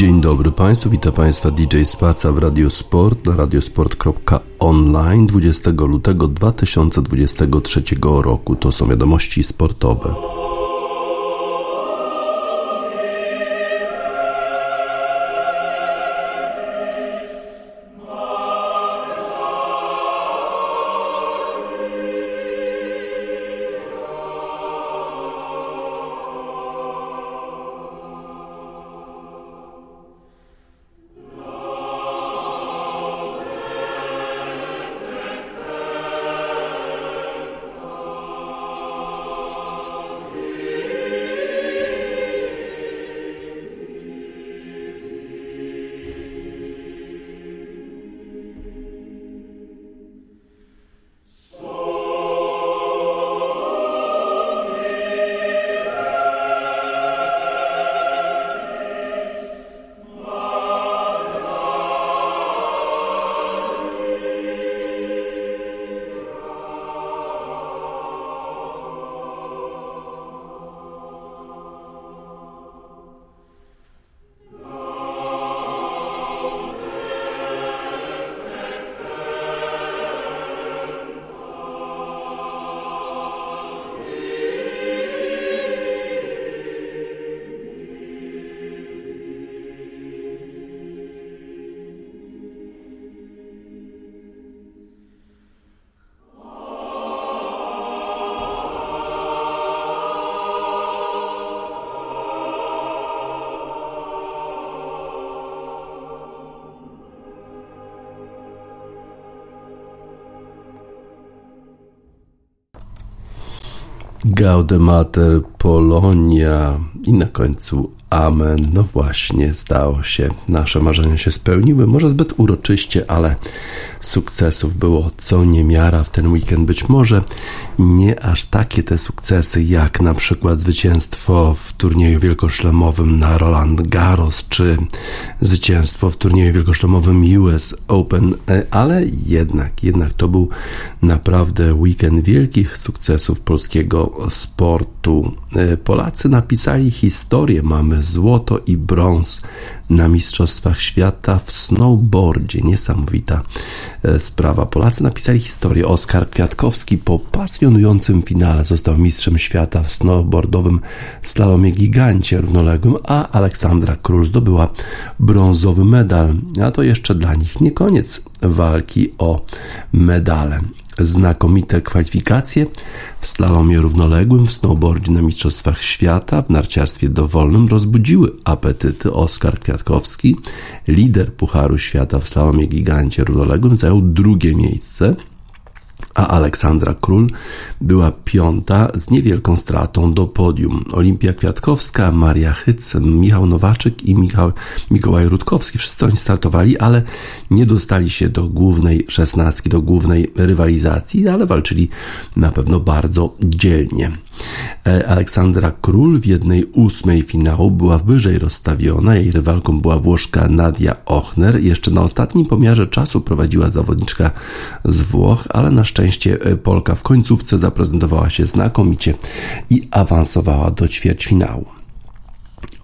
Dzień dobry Państwu, witam Państwa DJ Spaca w Radio Sport na radiosport.online 20 lutego 2023 roku. To są wiadomości sportowe. Gaudemater Polonia i na końcu Amen. No właśnie, stało się. Nasze marzenia się spełniły. Może zbyt uroczyście, ale sukcesów było co niemiara w ten weekend. Być może nie aż takie te sukcesy, jak na przykład zwycięstwo w turnieju wielkoszlemowym na Roland Garros, czy zwycięstwo w turnieju wielkoszlemowym US Open, ale jednak, jednak to był naprawdę weekend wielkich sukcesów polskiego sportu. Polacy napisali historię. Mamy złoto i brąz na Mistrzostwach Świata w snowboardzie. Niesamowita e, sprawa. Polacy napisali historię. Oskar Kwiatkowski po pasjonującym finale został mistrzem świata w snowboardowym slalomie gigancie równoległym, a Aleksandra Król zdobyła brązowy medal. A to jeszcze dla nich nie koniec walki o medale znakomite kwalifikacje w slalomie równoległym, w snowboardzie na Mistrzostwach Świata, w narciarstwie dowolnym rozbudziły apetyty. Oskar Kwiatkowski, lider Pucharu Świata w slalomie gigancie równoległym, zajął drugie miejsce a Aleksandra Król była piąta z niewielką stratą do podium. Olimpia Kwiatkowska, Maria Hyc, Michał Nowaczyk i Michał, Mikołaj Rutkowski, wszyscy oni startowali, ale nie dostali się do głównej szesnastki, do głównej rywalizacji, ale walczyli na pewno bardzo dzielnie. E, Aleksandra Król w jednej ósmej finału była wyżej rozstawiona. Jej rywalką była Włoszka Nadia Ochner. Jeszcze na ostatnim pomiarze czasu prowadziła zawodniczka z Włoch, ale na szczęście e, Polka w końcówce zaprezentowała się znakomicie i awansowała do ćwierćfinału.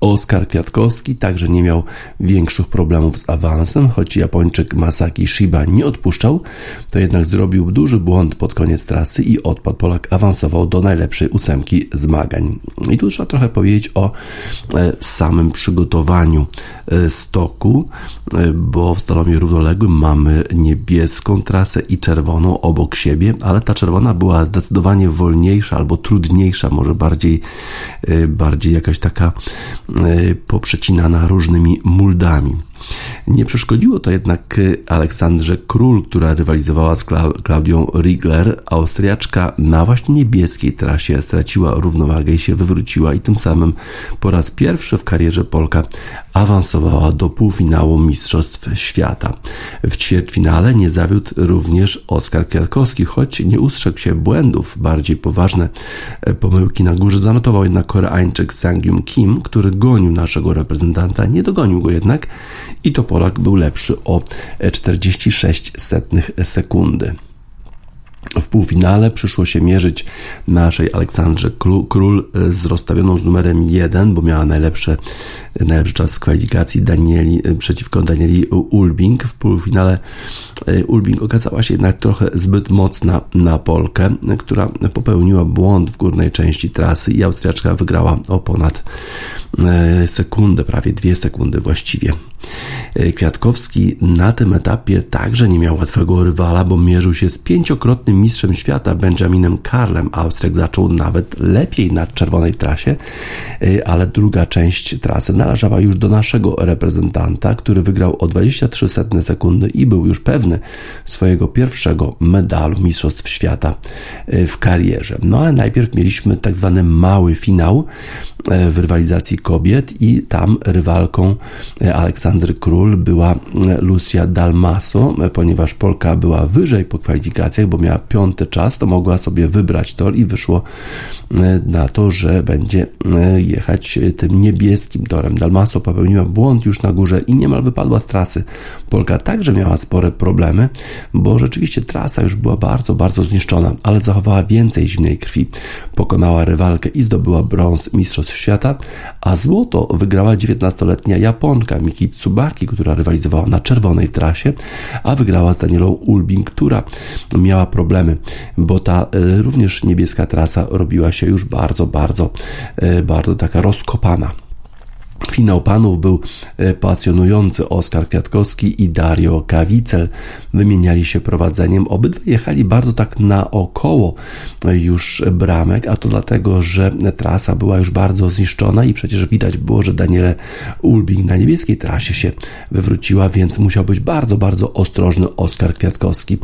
Oskar Kwiatkowski także nie miał większych problemów z awansem, choć Japończyk Masaki Shiba nie odpuszczał, to jednak zrobił duży błąd pod koniec trasy i odpadł. Polak awansował do najlepszej ósemki zmagań. I tu trzeba trochę powiedzieć o e, samym przygotowaniu e, stoku, e, bo w slalomie równoległym mamy niebieską trasę i czerwoną obok siebie, ale ta czerwona była zdecydowanie wolniejsza albo trudniejsza, może bardziej, bardziej jakaś taka poprzecinana różnymi muldami. Nie przeszkodziło to jednak Aleksandrze Król, która rywalizowała z Klaudią Riegler. Austriaczka na właśnie niebieskiej trasie straciła równowagę i się wywróciła i tym samym po raz pierwszy w karierze Polka awansowała do półfinału Mistrzostw Świata. W ćwierćfinale nie zawiódł również Oskar Kwiatkowski, choć nie ustrzegł się błędów. Bardziej poważne pomyłki na górze zanotował jednak Koreańczyk Sangyum Kim, który gonił naszego reprezentanta, nie dogonił go jednak i to Polak był lepszy o 46 setnych sekundy. W półfinale przyszło się mierzyć naszej Aleksandrze Król z rozstawioną z numerem 1, bo miała najlepsze, najlepszy czas kwalifikacji Danieli, przeciwko Danieli Ulbing. W półfinale e, Ulbing okazała się jednak trochę zbyt mocna na Polkę, która popełniła błąd w górnej części trasy i Austriaczka wygrała o ponad e, sekundę, prawie dwie sekundy właściwie. E, Kwiatkowski na tym etapie także nie miał łatwego rywala, bo mierzył się z pięciokrotnym mistrzem świata Benjaminem Karlem. Austriak zaczął nawet lepiej na czerwonej trasie, y, ale druga część trasy należała już do naszego reprezentanta, który wygrał o 23 sekundy i był już pewny swojego pierwszego medalu Mistrzostw Świata y, w karierze. No ale najpierw mieliśmy tak zwany mały finał w rywalizacji kobiet i tam rywalką Aleksandry Król była Lucia Dalmaso, ponieważ Polka była wyżej po kwalifikacjach, bo miała piąty czas, to mogła sobie wybrać tor i wyszło e, na to, że będzie e, jechać tym niebieskim torem. Dalmaso popełniła błąd już na górze i niemal wypadła z trasy. Polka także miała spore problemy, bo rzeczywiście trasa już była bardzo, bardzo zniszczona, ale zachowała więcej zimnej krwi. Pokonała rywalkę i zdobyła brąz Mistrzostw Świata, a złoto wygrała 19-letnia Japonka Miki Tsubaki, która rywalizowała na czerwonej trasie, a wygrała z Danielą Ulbing, która miała problemy, bo ta e, również niebieska trasa robiła się już bardzo, bardzo, e, bardzo taka rozkopana. Finał panów był e, pasjonujący. Oskar Kwiatkowski i Dario Kawicel wymieniali się prowadzeniem. Obydwaj jechali bardzo tak naokoło już bramek, a to dlatego, że trasa była już bardzo zniszczona i przecież widać było, że Daniele Ulbing na niebieskiej trasie się wywróciła, więc musiał być bardzo, bardzo ostrożny Oskar Kwiatkowski.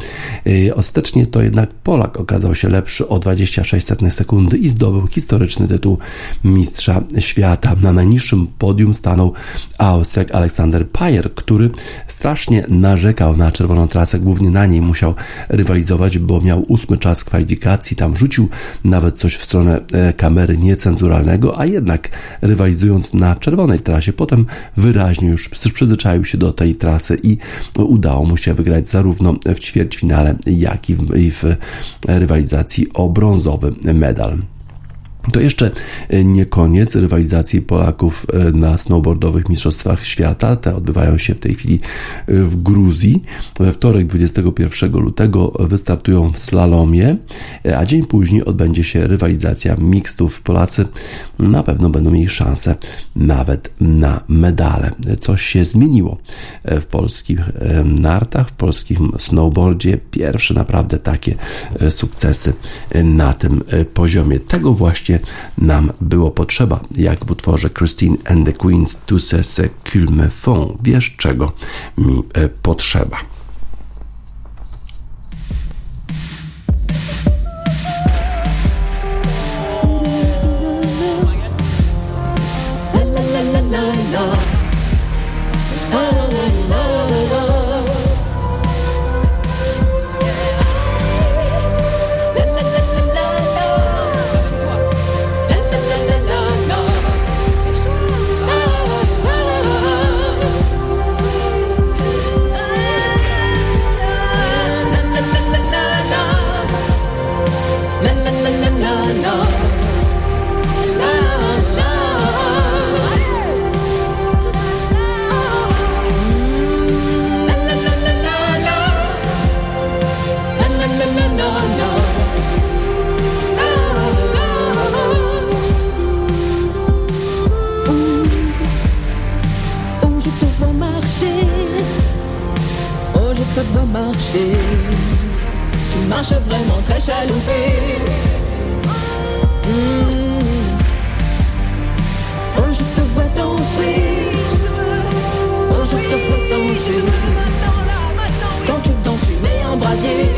E, ostatecznie to jednak Polak okazał się lepszy o 26 sekundy i zdobył historyczny tytuł mistrza świata na najniższym podium stanął Austriak Aleksander Pajer, który strasznie narzekał na czerwoną trasę, głównie na niej musiał rywalizować, bo miał ósmy czas kwalifikacji, tam rzucił nawet coś w stronę e, kamery niecenzuralnego, a jednak rywalizując na czerwonej trasie, potem wyraźnie już przyzwyczaił się do tej trasy i udało mu się wygrać zarówno w ćwierćfinale, jak i w, i w rywalizacji o brązowy medal. To jeszcze e, nie koniec rywalizacji Polaków e, na snowboardowych Mistrzostwach Świata. Te odbywają się w tej chwili e, w Gruzji. We wtorek 21 lutego wystartują w slalomie, a dzień później odbędzie się rywalizacja mixtów. Polacy na pewno będą mieli szansę nawet na medale. Coś się zmieniło w polskich nartach, w polskim snowboardzie. Pierwsze naprawdę takie sukcesy na tym poziomie. Tego właśnie nam było potrzeba, jak w utworze Christine and the Queens Tu ce qu'il me font. Wiesz, czego mi te vois marcher. Tu marches vraiment très chaloupé. Oh, je te vois danser. Oh, je te vois danser. Quand tu danses, tu mets un brasier.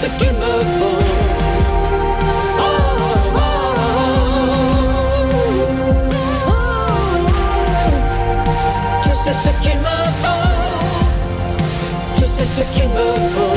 ce qu'il me faut. Oh, oh, oh, Je sais ce qu'il me faut. Je sais ce qu'il me faut.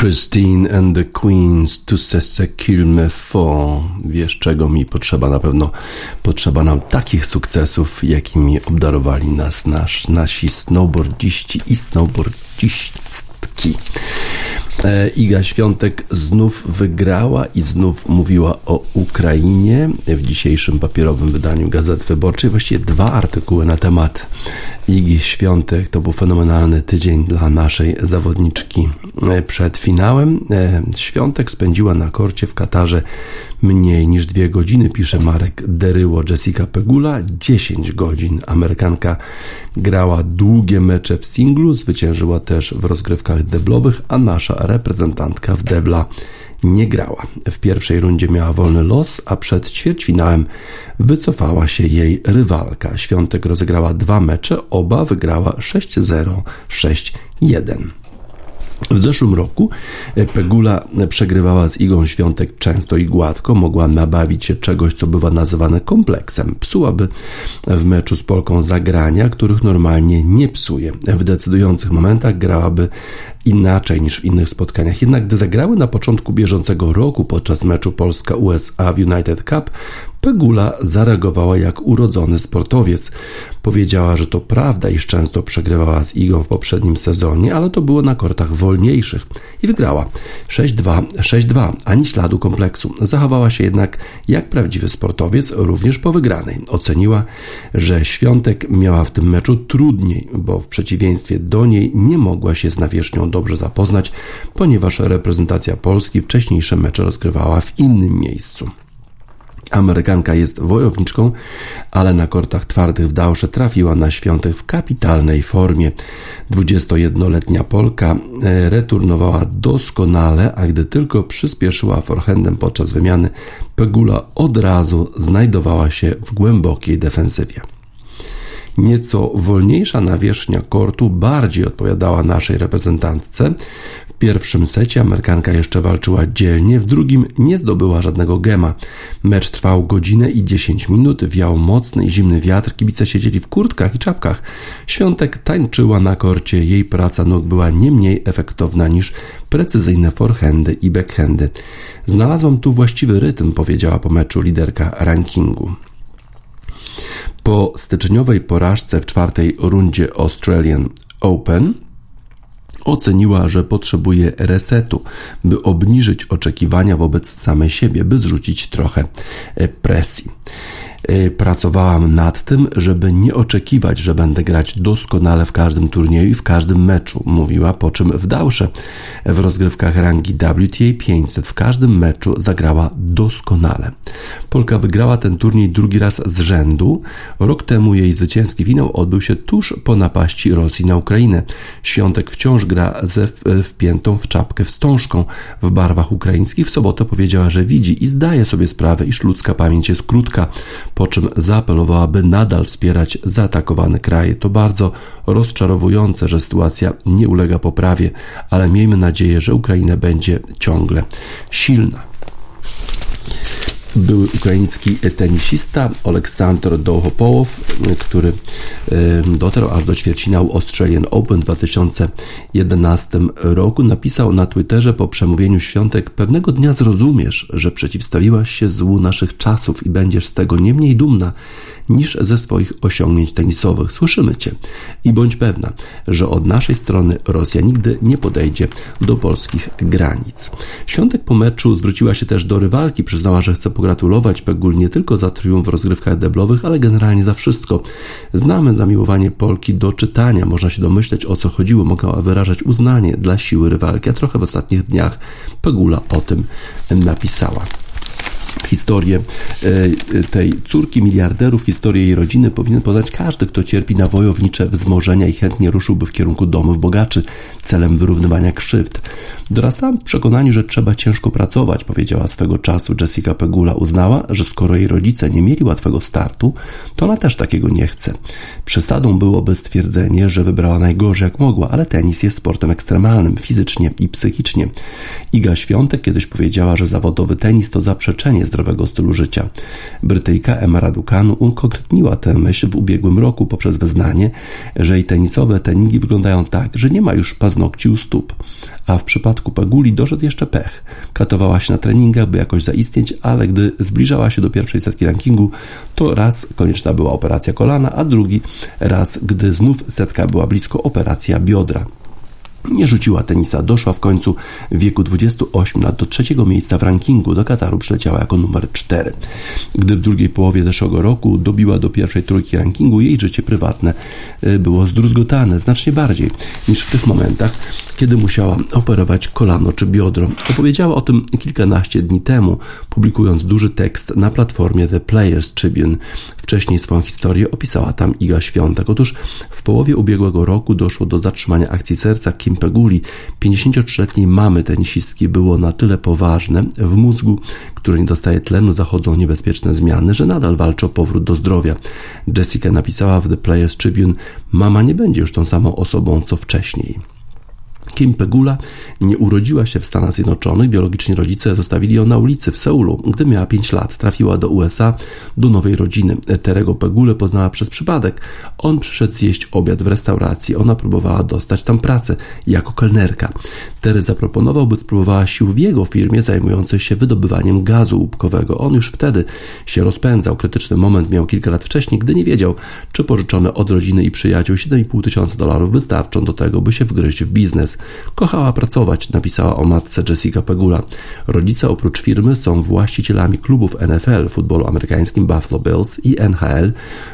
Christine and the Queens, to se kill me for. Wiesz, czego mi potrzeba? Na pewno potrzeba nam takich sukcesów, jakimi obdarowali nas nasz, nasi snowboardziści i snowboardzistki. E, Iga Świątek znów wygrała i znów mówiła o Ukrainie w dzisiejszym papierowym wydaniu Gazety Wyborczej. Właściwie dwa artykuły na temat Igi Świątek. To był fenomenalny tydzień dla naszej zawodniczki e, przed finałem. E, Świątek spędziła na korcie w Katarze mniej niż dwie godziny, pisze Marek Deryło. Jessica Pegula 10 godzin. Amerykanka grała długie mecze w singlu, zwyciężyła też w rozgrywkach deblowych, a nasza reprezentantka w debla nie grała. W pierwszej rundzie miała wolny los, a przed ćwierćfinałem wycofała się jej rywalka. Świątek rozegrała dwa mecze, oba wygrała 6-0, 6-1. W zeszłym roku Pegula przegrywała z Igą Świątek często i gładko, mogła nabawić się czegoś, co bywa nazywane kompleksem. Psułaby w meczu z Polką zagrania, których normalnie nie psuje. W decydujących momentach grałaby inaczej niż w innych spotkaniach. Jednak gdy zagrały na początku bieżącego roku podczas meczu Polska-USA w United Cup, Pegula zareagowała jak urodzony sportowiec. Powiedziała, że to prawda, iż często przegrywała z Igą w poprzednim sezonie, ale to było na kortach wolniejszych i wygrała 6-2, 6-2, ani śladu kompleksu. Zachowała się jednak jak prawdziwy sportowiec również po wygranej. Oceniła, że Świątek miała w tym meczu trudniej, bo w przeciwieństwie do niej nie mogła się z nawierzchnią dobrze zapoznać, ponieważ reprezentacja Polski wcześniejsze mecze rozgrywała w innym miejscu. Amerykanka jest wojowniczką, ale na kortach twardych w Dałsze trafiła na świątek w kapitalnej formie. 21-letnia Polka e, returnowała doskonale, a gdy tylko przyspieszyła forehandem podczas wymiany, Pegula od razu znajdowała się w głębokiej defensywie. Nieco wolniejsza nawierzchnia kortu bardziej odpowiadała naszej reprezentantce. W pierwszym secie Amerykanka jeszcze walczyła dzielnie, w drugim nie zdobyła żadnego gema. Mecz trwał godzinę i 10 minut, wiał mocny i zimny wiatr, kibice siedzieli w kurtkach i czapkach. Świątek tańczyła na korcie, jej praca nóg była nie mniej efektowna niż precyzyjne forehandy i backhandy. Znalazłam tu właściwy rytm, powiedziała po meczu liderka rankingu. Po styczniowej porażce w czwartej rundzie Australian Open oceniła, że potrzebuje resetu, by obniżyć oczekiwania wobec samej siebie, by zrzucić trochę presji. Y, pracowałam nad tym, żeby nie oczekiwać, że będę grać doskonale w każdym turnieju i w każdym meczu, mówiła, po czym w Dałsze w rozgrywkach rangi WTA 500 w każdym meczu zagrała doskonale. Polka wygrała ten turniej drugi raz z rzędu. Rok temu jej zwycięski finał odbył się tuż po napaści Rosji na Ukrainę. Świątek wciąż gra ze wpiętą w czapkę wstążką w barwach ukraińskich. W sobotę powiedziała, że widzi i zdaje sobie sprawę, iż ludzka pamięć jest krótka po czym zaapelowała, by nadal wspierać zaatakowane kraje. To bardzo rozczarowujące, że sytuacja nie ulega poprawie, ale miejmy nadzieję, że Ukraina będzie ciągle silna były ukraiński tenisista Oleksandr Dołhopołow, który dotarł aż do ćwierćfinału Australian Open w 2011 roku, napisał na Twitterze po przemówieniu świątek Pewnego dnia zrozumiesz, że przeciwstawiłaś się złu naszych czasów i będziesz z tego nie mniej dumna niż ze swoich osiągnięć tenisowych. Słyszymy Cię i bądź pewna, że od naszej strony Rosja nigdy nie podejdzie do polskich granic. Świątek po meczu zwróciła się też do rywalki, przyznała, że chce pogratulować Pegul nie tylko za triumf w rozgrywkach deblowych, ale generalnie za wszystko. Znamy zamiłowanie Polki do czytania, można się domyśleć o co chodziło, mogła wyrażać uznanie dla siły rywalki, a trochę w ostatnich dniach Pegula o tym napisała historię e, tej córki miliarderów, historię jej rodziny powinien poznać każdy, kto cierpi na wojownicze wzmożenia i chętnie ruszyłby w kierunku domów bogaczy celem wyrównywania krzywd. Dorastałam w przekonaniu, że trzeba ciężko pracować, powiedziała swego czasu Jessica Pegula. Uznała, że skoro jej rodzice nie mieli łatwego startu, to ona też takiego nie chce. Przesadą byłoby stwierdzenie, że wybrała najgorzej jak mogła, ale tenis jest sportem ekstremalnym, fizycznie i psychicznie. Iga Świątek kiedyś powiedziała, że zawodowy tenis to zaprzeczenie zdrowego stylu życia. Brytyjka Emma Raducanu ukonkretniła tę myśl w ubiegłym roku poprzez wyznanie, że jej tenisowe treningi wyglądają tak, że nie ma już paznokci u stóp. A w przypadku Paguli doszedł jeszcze pech. Katowała się na treningach, by jakoś zaistnieć, ale gdy zbliżała się do pierwszej setki rankingu, to raz konieczna była operacja kolana, a drugi raz, gdy znów setka była blisko operacja biodra. Nie rzuciła tenisa, doszła w końcu w wieku 28 lat do trzeciego miejsca w rankingu. Do Kataru przyleciała jako numer 4. Gdy w drugiej połowie zeszłego roku dobiła do pierwszej trójki rankingu, jej życie prywatne y, było zdruzgotane znacznie bardziej niż w tych momentach, kiedy musiała operować kolano czy biodro. Opowiedziała o tym kilkanaście dni temu, publikując duży tekst na platformie The Players Tribune. Wcześniej swoją historię opisała tam Iga Świątek. Otóż w połowie ubiegłego roku doszło do zatrzymania akcji serca Kim Peguli, 53-letniej mamy tenisistki, było na tyle poważne w mózgu, który nie dostaje tlenu, zachodzą niebezpieczne zmiany, że nadal walczy o powrót do zdrowia. Jessica napisała w The Players Tribune: Mama nie będzie już tą samą osobą co wcześniej. Kim Pegula nie urodziła się w Stanach Zjednoczonych. Biologiczni rodzice zostawili ją na ulicy w Seulu. Gdy miała 5 lat, trafiła do USA, do nowej rodziny. Terego Pegule poznała przez przypadek. On przyszedł zjeść obiad w restauracji. Ona próbowała dostać tam pracę jako kelnerka. Tery zaproponował, by spróbowała sił w jego firmie zajmującej się wydobywaniem gazu łupkowego. On już wtedy się rozpędzał. Krytyczny moment miał kilka lat wcześniej, gdy nie wiedział, czy pożyczone od rodziny i przyjaciół 7,5 tysiąca dolarów wystarczą do tego, by się wgryźć w biznes. Kochała pracować, napisała o matce Jessica Pegula. Rodzice oprócz firmy są właścicielami klubów NFL, futbolu amerykańskim Buffalo Bills i NHL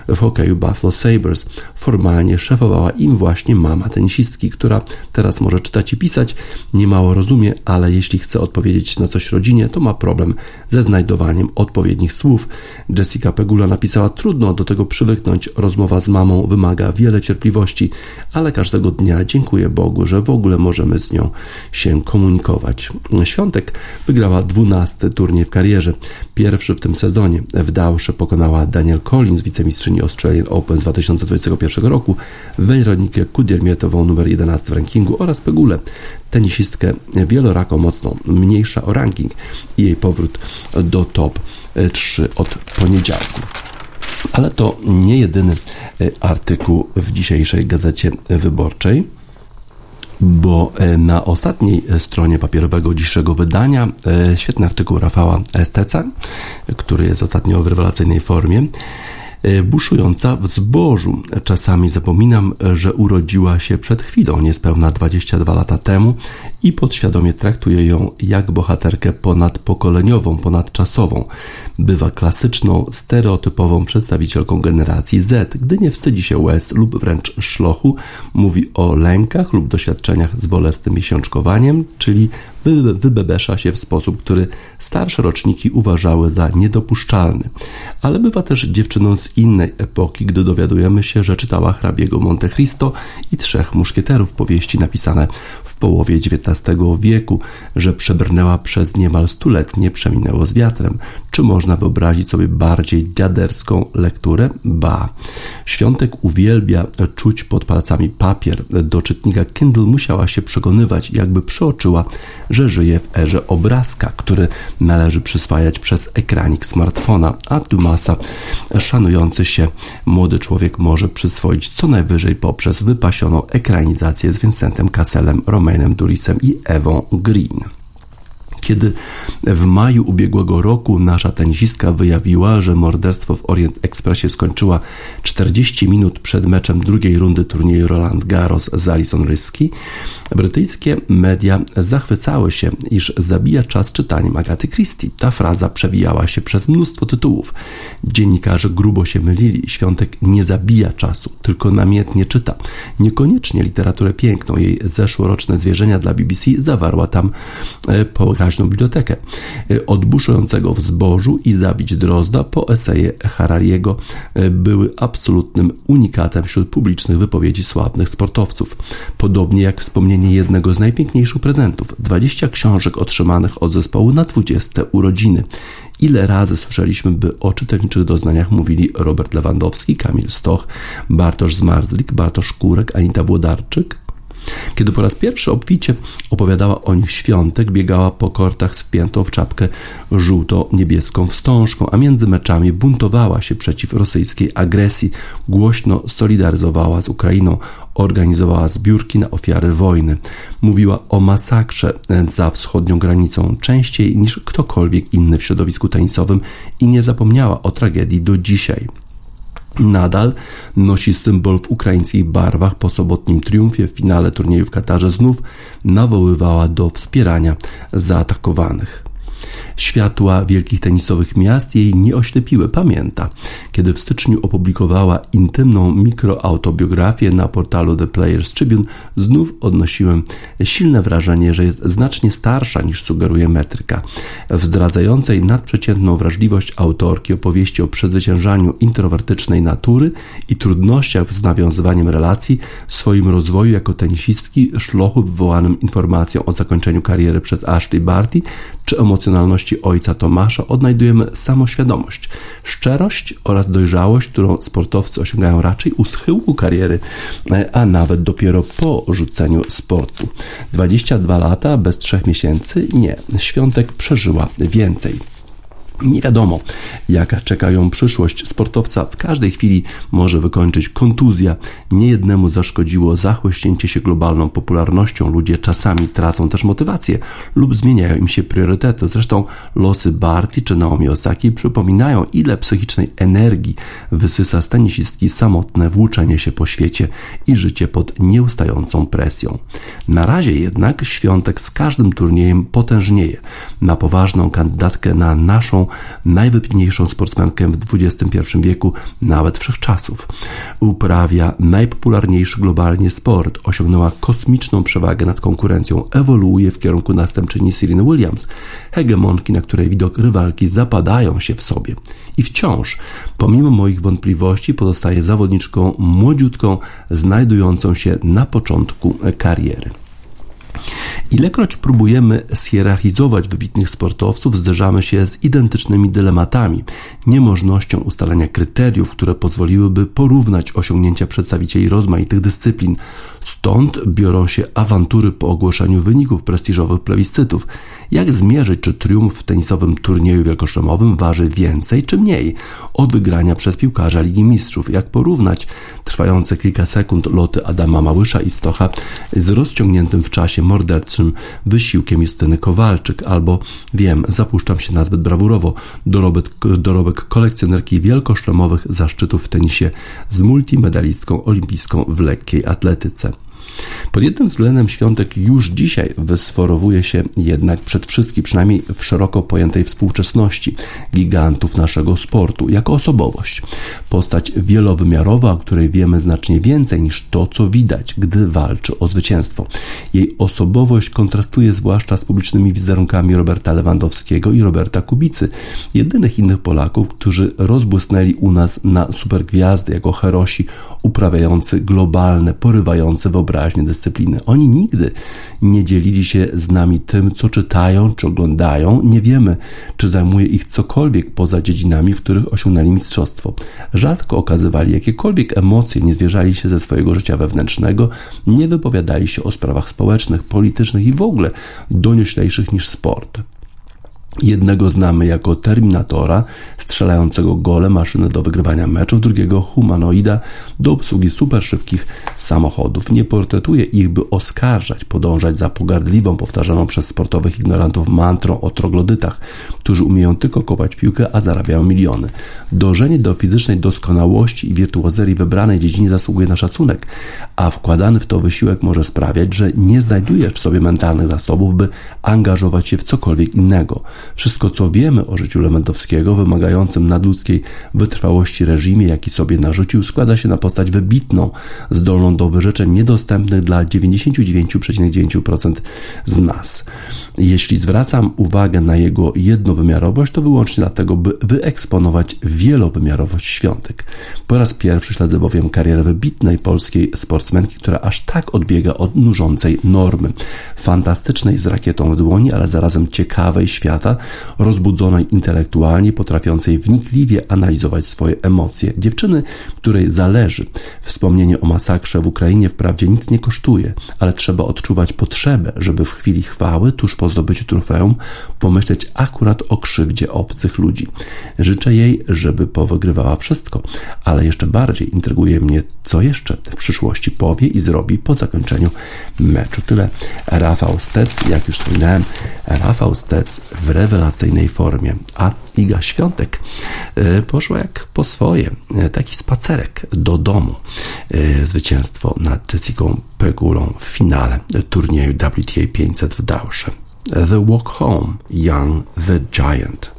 w hokeju Buffalo Sabres. Formalnie szefowała im właśnie mama tenisistki, która teraz może czytać i pisać, niemało rozumie, ale jeśli chce odpowiedzieć na coś rodzinie, to ma problem ze znajdowaniem odpowiednich słów. Jessica Pegula napisała: Trudno do tego przywyknąć, rozmowa z mamą wymaga wiele cierpliwości, ale każdego dnia dziękuję Bogu, że w ogóle możemy z nią się komunikować. Świątek wygrała 12 turniej w karierze, pierwszy w tym sezonie. W Dałsze pokonała Daniel Collins, wicemistrzyni Australian Open z 2021 roku, Weronikę Kudiermietową numer 11 w rankingu oraz Pegulę, tenisistkę wielorako mocną, mniejsza o ranking i jej powrót do top 3 od poniedziałku. Ale to nie jedyny e, artykuł w dzisiejszej gazecie wyborczej bo e, na ostatniej stronie papierowego dzisiejszego wydania e, świetny artykuł Rafała Esteca, który jest ostatnio w rewelacyjnej formie. E, buszująca w zbożu. Czasami zapominam, że urodziła się przed chwilą, niespełna 22 lata temu i podświadomie traktuję ją jak bohaterkę ponadpokoleniową, ponadczasową. Bywa klasyczną, stereotypową przedstawicielką generacji Z, gdy nie wstydzi się łez lub wręcz szlochu, mówi o lękach lub doświadczeniach z bolesnym miesiączkowaniem, czyli wybebesza się w sposób, który starsze roczniki uważały za niedopuszczalny. Ale bywa też dziewczyną z innej epoki, gdy dowiadujemy się, że czytała hrabiego Monte Cristo i trzech muszkieterów powieści napisane w połowie XIX wieku, że przebrnęła przez niemal stuletnie przeminęło z wiatrem. Czy można wyobrazić sobie bardziej dziaderską lekturę? Ba. Świątek uwielbia czuć pod palcami papier. Do czytnika Kindle musiała się przekonywać, jakby przeoczyła, że żyje w erze obrazka, który należy przyswajać przez ekranik smartfona, a Dumasa się młody człowiek może przyswoić co najwyżej poprzez wypasioną ekranizację z Vincentem Casselem, Romainem Durisem i Ewą Green kiedy w maju ubiegłego roku nasza tenisistka wyjawiła, że morderstwo w Orient Expressie skończyła 40 minut przed meczem drugiej rundy turnieju Roland Garros z Alison Ryski, brytyjskie media zachwycały się, iż zabija czas czytaniem Agaty Christie. Ta fraza przewijała się przez mnóstwo tytułów. Dziennikarze grubo się mylili. Świątek nie zabija czasu, tylko namiętnie czyta. Niekoniecznie literaturę piękną. Jej zeszłoroczne zwierzenia dla BBC zawarła tam e, pokaźną bibliotekę. E, od buszującego w zbożu i zabić drozda po eseje Harariego e, były absolutnym unikatem wśród publicznych wypowiedzi sławnych sportowców. Podobnie jak wspomnienie jednego z najpiękniejszych prezentów 20 książek otrzymanych od zespołu na 20 urodziny. Ile razy słyszeliśmy, by o czytelniczych doznaniach mówili Robert Lewandowski, Kamil Stoch, Bartosz Zmarzlik, Bartosz Kurek, Anita Włodarczyk? Kiedy po raz pierwszy obficie opowiadała o nich świątek, biegała po kortach z wpiętą w czapkę żółto-niebieską wstążką, a między meczami buntowała się przeciw rosyjskiej agresji, głośno solidaryzowała z Ukrainą, organizowała zbiórki na ofiary wojny. Mówiła o masakrze za wschodnią granicą częściej niż ktokolwiek inny w środowisku tenisowym i nie zapomniała o tragedii do dzisiaj nadal nosi symbol w ukraińskich barwach po sobotnim triumfie w finale turnieju w Katarze znów nawoływała do wspierania zaatakowanych. Światła wielkich tenisowych miast jej nie oślepiły, pamięta. Kiedy w styczniu opublikowała intymną mikroautobiografię na portalu The Players Tribune, znów odnosiłem silne wrażenie, że jest znacznie starsza niż sugeruje metryka. W zdradzającej nadprzeciętną wrażliwość autorki opowieści o przezwyciężaniu introwertycznej natury i trudnościach z nawiązywaniem relacji, swoim rozwoju jako tenisistki, szlochu wywołanym informacją o zakończeniu kariery przez Ashley Barty, czy emocjonalności ojca Tomasza odnajdujemy samoświadomość, szczerość oraz dojrzałość, którą sportowcy osiągają raczej u schyłku kariery, a nawet dopiero po rzuceniu sportu. 22 lata bez 3 miesięcy? Nie. Świątek przeżyła więcej. Nie wiadomo, jaka czeka ją przyszłość. Sportowca w każdej chwili może wykończyć kontuzja. Niejednemu zaszkodziło zachłyśnięcie się globalną popularnością. Ludzie czasami tracą też motywację lub zmieniają im się priorytety. Zresztą losy Barty czy Naomi Osaki przypominają, ile psychicznej energii wysysa z samotne włóczenie się po świecie i życie pod nieustającą presją. Na razie jednak Świątek z każdym turniejem potężnieje. Ma poważną kandydatkę na naszą najwybitniejszą sportsmenkę w XXI wieku, nawet wszechczasów. Uprawia najpopularniejszy globalnie sport, osiągnęła kosmiczną przewagę nad konkurencją, ewoluuje w kierunku następczyni Serena Williams, hegemonki, na której widok rywalki zapadają się w sobie. I wciąż, pomimo moich wątpliwości, pozostaje zawodniczką młodziutką, znajdującą się na początku kariery. Ilekroć próbujemy schierarchizować wybitnych sportowców, zderzamy się z identycznymi dylematami, niemożnością ustalenia kryteriów, które pozwoliłyby porównać osiągnięcia przedstawicieli rozmaitych dyscyplin. Stąd biorą się awantury po ogłoszeniu wyników prestiżowych plebiscytów. Jak zmierzyć, czy triumf w tenisowym turnieju wielkoszlemowym waży więcej czy mniej od wygrania przez piłkarza Ligi Mistrzów? Jak porównać trwające kilka sekund loty Adama Małysza i Stocha z rozciągniętym w czasie morderczym wysiłkiem Justyny Kowalczyk? Albo wiem, zapuszczam się nazbyt brawurowo, dorobek, dorobek kolekcjonerki wielkoszlemowych zaszczytów w tenisie z multimedalistką olimpijską w lekkiej atletyce. Pod jednym względem świątek już dzisiaj wysforowuje się jednak przed wszystkim, przynajmniej w szeroko pojętej współczesności, gigantów naszego sportu, jako osobowość. Postać wielowymiarowa, o której wiemy znacznie więcej niż to, co widać, gdy walczy o zwycięstwo. Jej osobowość kontrastuje zwłaszcza z publicznymi wizerunkami Roberta Lewandowskiego i Roberta Kubicy, jedynych innych Polaków, którzy rozbłysnęli u nas na supergwiazdy jako herosi uprawiający globalne, porywające wyobraźnie wyraźnie dyscypliny. Oni nigdy nie dzielili się z nami tym, co czytają czy oglądają. Nie wiemy, czy zajmuje ich cokolwiek poza dziedzinami, w których osiągnęli mistrzostwo. Rzadko okazywali jakiekolwiek emocje, nie zwierzali się ze swojego życia wewnętrznego, nie wypowiadali się o sprawach społecznych, politycznych i w ogóle donioślejszych niż sport. Jednego znamy jako Terminatora, strzelającego gole maszyny do wygrywania meczów, drugiego humanoida do obsługi super szybkich samochodów. Nie portretuje ich, by oskarżać, podążać za pogardliwą, powtarzaną przez sportowych ignorantów mantrą o troglodytach, którzy umieją tylko kopać piłkę, a zarabiają miliony. Dążenie do fizycznej doskonałości i wirtuozerii wybranej dziedzinie zasługuje na szacunek, a wkładany w to wysiłek może sprawiać, że nie znajduje w sobie mentalnych zasobów, by angażować się w cokolwiek innego. Wszystko, co wiemy o życiu Lewandowskiego, wymagającym nadludzkiej wytrwałości reżimie, jaki sobie narzucił, składa się na postać wybitną, zdolną do wyrzeczeń niedostępnych dla 99,9% z nas. Jeśli zwracam uwagę na jego jednowymiarowość, to wyłącznie dlatego, by wyeksponować wielowymiarowość świątek. Po raz pierwszy śledzę bowiem karierę wybitnej polskiej sportsmenki, która aż tak odbiega od nużącej normy. Fantastycznej z rakietą w dłoni, ale zarazem ciekawej świata, rozbudzonej intelektualnie, potrafiącej wnikliwie analizować swoje emocje. Dziewczyny, której zależy. Wspomnienie o masakrze w Ukrainie wprawdzie nic nie kosztuje, ale trzeba odczuwać potrzebę, żeby w chwili chwały, tuż po zdobyciu trofeum, pomyśleć akurat o krzywdzie obcych ludzi. Życzę jej, żeby powygrywała wszystko, ale jeszcze bardziej intryguje mnie, co jeszcze w przyszłości powie i zrobi po zakończeniu meczu. Tyle Rafał Stec, jak już wspominałem, Rafał Stec w rewelacyjnej formie. A Iga Świątek e, poszła jak po swoje. E, taki spacerek do domu. E, zwycięstwo nad Jessica Pegulą w finale turnieju WTA 500 w Dausze. The Walk Home, Young the Giant.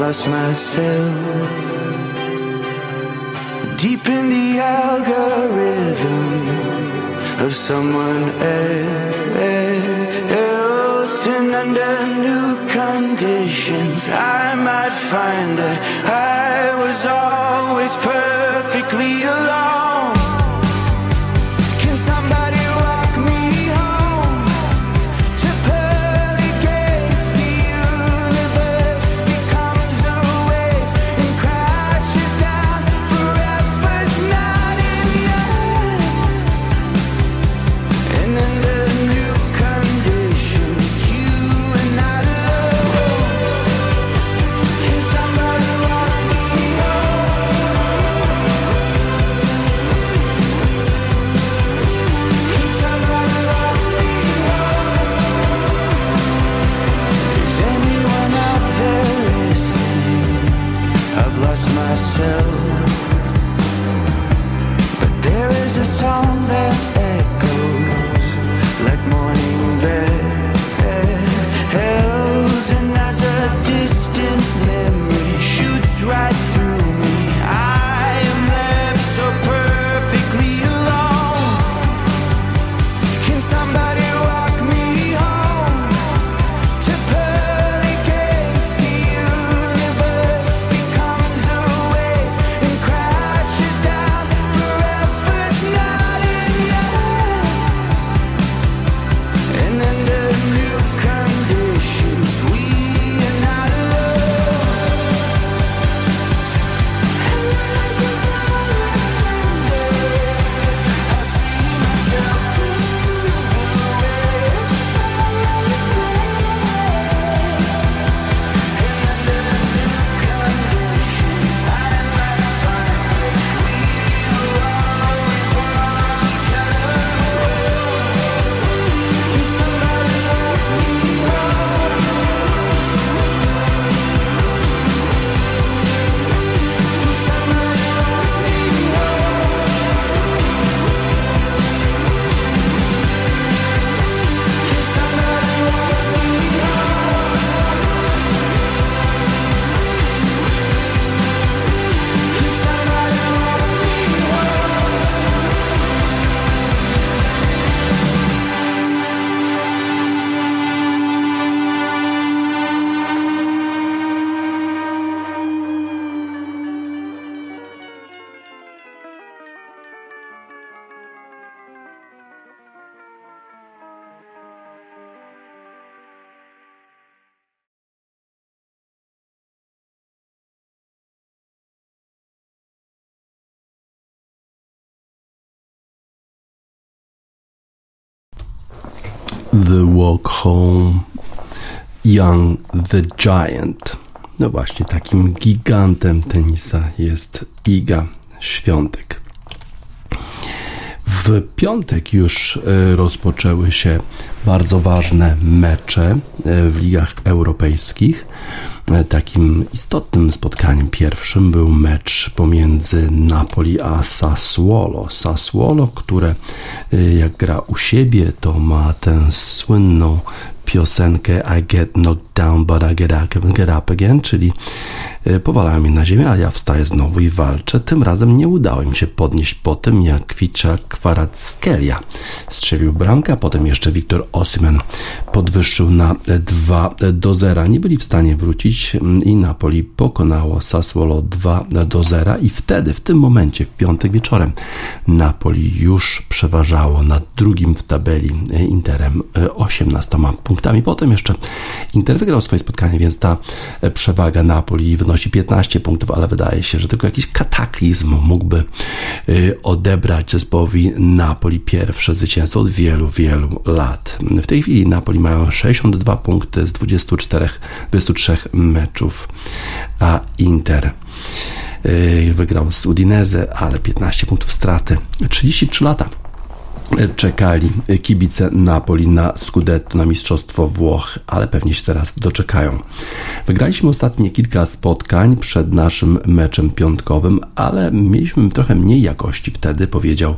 Lost myself deep in the algorithm of someone else. And under new conditions, I might find that I was always perfectly Walk Home, Young the Giant. No właśnie, takim gigantem tenisa jest Iga Świątek. W piątek już e, rozpoczęły się bardzo ważne mecze e, w ligach europejskich. E, takim istotnym spotkaniem pierwszym był mecz pomiędzy Napoli a Sassuolo. Sassuolo, które jak gra u siebie, to ma tę słynną piosenkę I Get Knocked Down But I Get Up, get up Again, czyli powalają mnie na ziemię, ale ja wstaję znowu i walczę. Tym razem nie udało mi się podnieść po tym, jak Kwicza Kwarackelia strzelił bramkę, a potem jeszcze Wiktor Osimhen podwyższył na 2 do 0. Nie byli w stanie wrócić mm, i Napoli pokonało Sassuolo 2 do 0 i wtedy, w tym momencie, w piątek wieczorem Napoli już przeważało nad drugim w tabeli e, Interem 18 e, punktami. Potem jeszcze Inter wygrał swoje spotkanie, więc ta e, przewaga Napoli wynosi 15 punktów, ale wydaje się, że tylko jakiś kataklizm mógłby e, odebrać zespołowi Napoli pierwsze zwycięstwo od wielu, wielu lat. W tej chwili Napoli mają 62 punkty z 24, 23 meczów, a Inter e, wygrał z Udinese, ale 15 punktów straty. 33 lata czekali kibice Napoli na Scudetto, na Mistrzostwo Włoch, ale pewnie się teraz doczekają. Wygraliśmy ostatnie kilka spotkań przed naszym meczem piątkowym, ale mieliśmy trochę mniej jakości wtedy, powiedział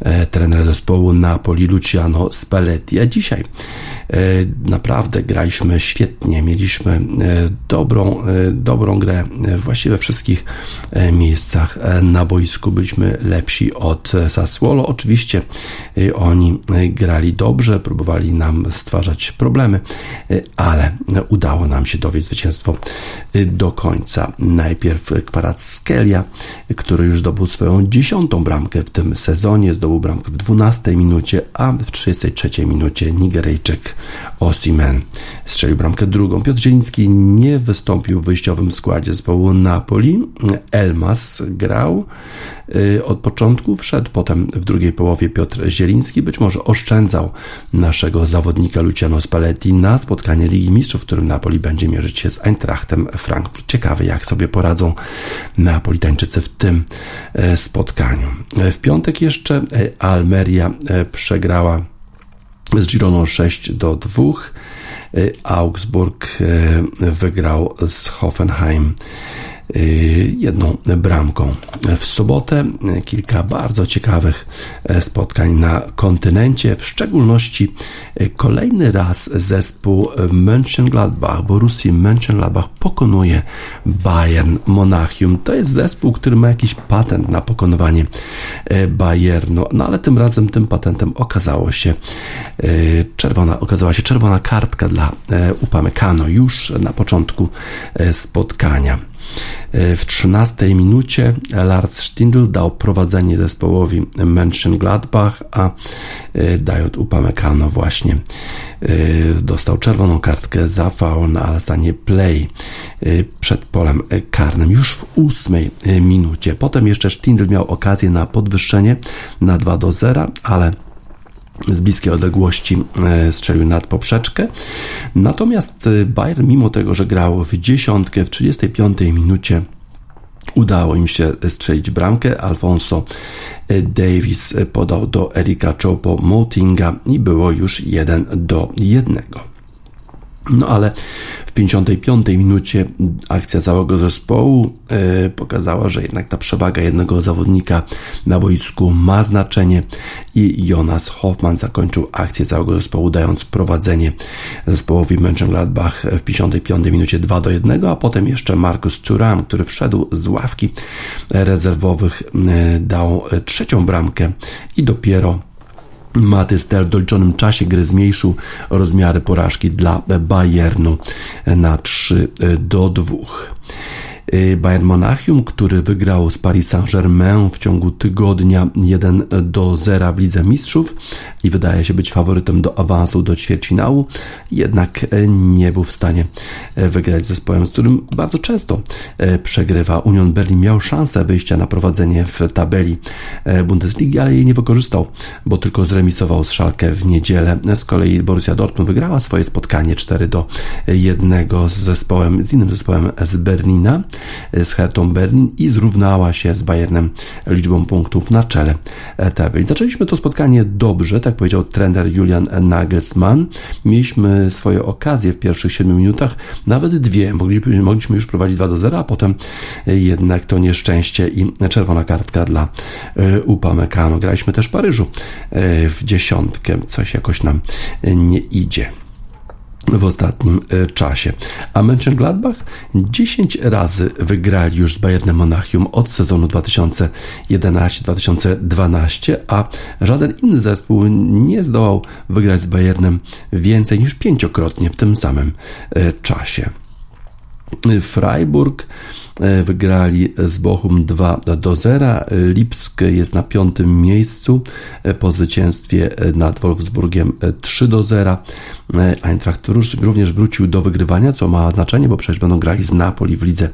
e, trener zespołu Napoli Luciano Spalletti. A dzisiaj e, naprawdę graliśmy świetnie, mieliśmy e, dobrą, e, dobrą grę e, właściwie we wszystkich e, miejscach na boisku. Byliśmy lepsi od Sassuolo. Oczywiście oni grali dobrze, próbowali nam stwarzać problemy, ale udało nam się dowieść zwycięstwo do końca. Najpierw Kwarackelia, który już zdobył swoją dziesiątą bramkę w tym sezonie, zdobył bramkę w 12 minucie, a w 33 minucie Nigeryjczyk Osimen strzelił bramkę drugą. Piotr Zieliński nie wystąpił w wyjściowym składzie zespołu Napoli. Elmas grał y, od początku, wszedł potem w drugiej połowie Piotr Zieliński. Być może oszczędzał naszego zawodnika Luciano Spalletti na spotkanie Ligi Mistrzów, w którym Napoli będzie mierzyć się z Eintrachtem Frankfurt. Ciekawe, jak sobie poradzą Napolitańczycy w tym e, spotkaniu. E, w piątek jeszcze e, Almeria przegrała z Gironą 6 do 2. Augsburg wygrał z Hoffenheim jedną bramką. W sobotę kilka bardzo ciekawych e, spotkań na kontynencie, w szczególności e, kolejny raz zespół Mönchengladbach, Borussii Mönchengladbach pokonuje Bayern Monachium. To jest zespół, który ma jakiś patent na pokonywanie e, Bayernu, no ale tym razem tym patentem okazało się czerwona, okazała się czerwona kartka dla Upamecano już na początku spotkania. E, w 13 minucie Lars Stindl dał prowadzenie zespołowi Mönchengladbach, a e, Dajot Upamecano właśnie e, dostał czerwoną kartkę za faul na Alastanie Play przed polem karnym już w ósmej minucie. Potem jeszcze Stindl miał okazję na podwyższenie na 2 do 0, ale z bliskiej odległości e, strzelił nad poprzeczkę. Natomiast e, Bayern, mimo tego, że grał w dziesiątkę w 35 minucie, udało im się strzelić bramkę. Alfonso e, Davis podał do Erika Chopo Motinga i było już 1 do 1. No ale w 55 minucie akcja całego zespołu yy, pokazała, że jednak ta przewaga jednego zawodnika na boisku ma znaczenie i Jonas Hoffman zakończył akcję całego zespołu, dając prowadzenie zespołowi Mönchengladbach w 55 minucie 2 do 1, a potem jeszcze Markus Thuram, który wszedł z ławki rezerwowych, yy, dał trzecią bramkę i dopiero Matystel w doliczonym czasie gry zmniejszył rozmiary porażki dla Bayernu na 3 do 2. Y, Bayern Monachium, który wygrał z Paris Saint-Germain w ciągu tygodnia 1 do 0 w Lidze Mistrzów i wydaje się być faworytem do awansu do ćwierćfinału, jednak nie był w stanie wygrać z zespołem, z którym bardzo często przegrywa. Union Berlin miał szansę wyjścia na prowadzenie w tabeli Bundesligi, ale jej nie wykorzystał, bo tylko zremisował z Szalkę w niedzielę. Z kolei Borussia Dortmund wygrała swoje spotkanie 4 do 1 z zespołem, z innym zespołem z Berlina, z Hertą Berlin i zrównała się z Bayernem liczbą punktów na czele tabeli. Zaczęliśmy to spotkanie dobrze, tak powiedział trener Julian Nagelsmann. Mieliśmy swoje okazje w pierwszych 7 minutach, nawet dwie. Mogliśmy, mogliśmy już prowadzić 2 do 0, a potem jednak to nieszczęście i czerwona kartka dla e, Upamecano. Graliśmy też w Paryżu e, w dziesiątkę. Coś jakoś nam nie idzie w ostatnim e, czasie. A Mönchengladbach 10 razy wygrali już z Bayernem Monachium od sezonu 2011-2012, a żaden inny zespół nie zdołał wygrać z Bayernem więcej niż pięciokrotnie w tym samym e, czasie. Freiburg e, wygrali z Bochum 2 do 0. Lipsk jest na piątym miejscu e, po zwycięstwie nad Wolfsburgiem 3 do 0. E, Eintracht również wrócił do wygrywania, co ma znaczenie, bo przecież będą grali z Napoli w Lidze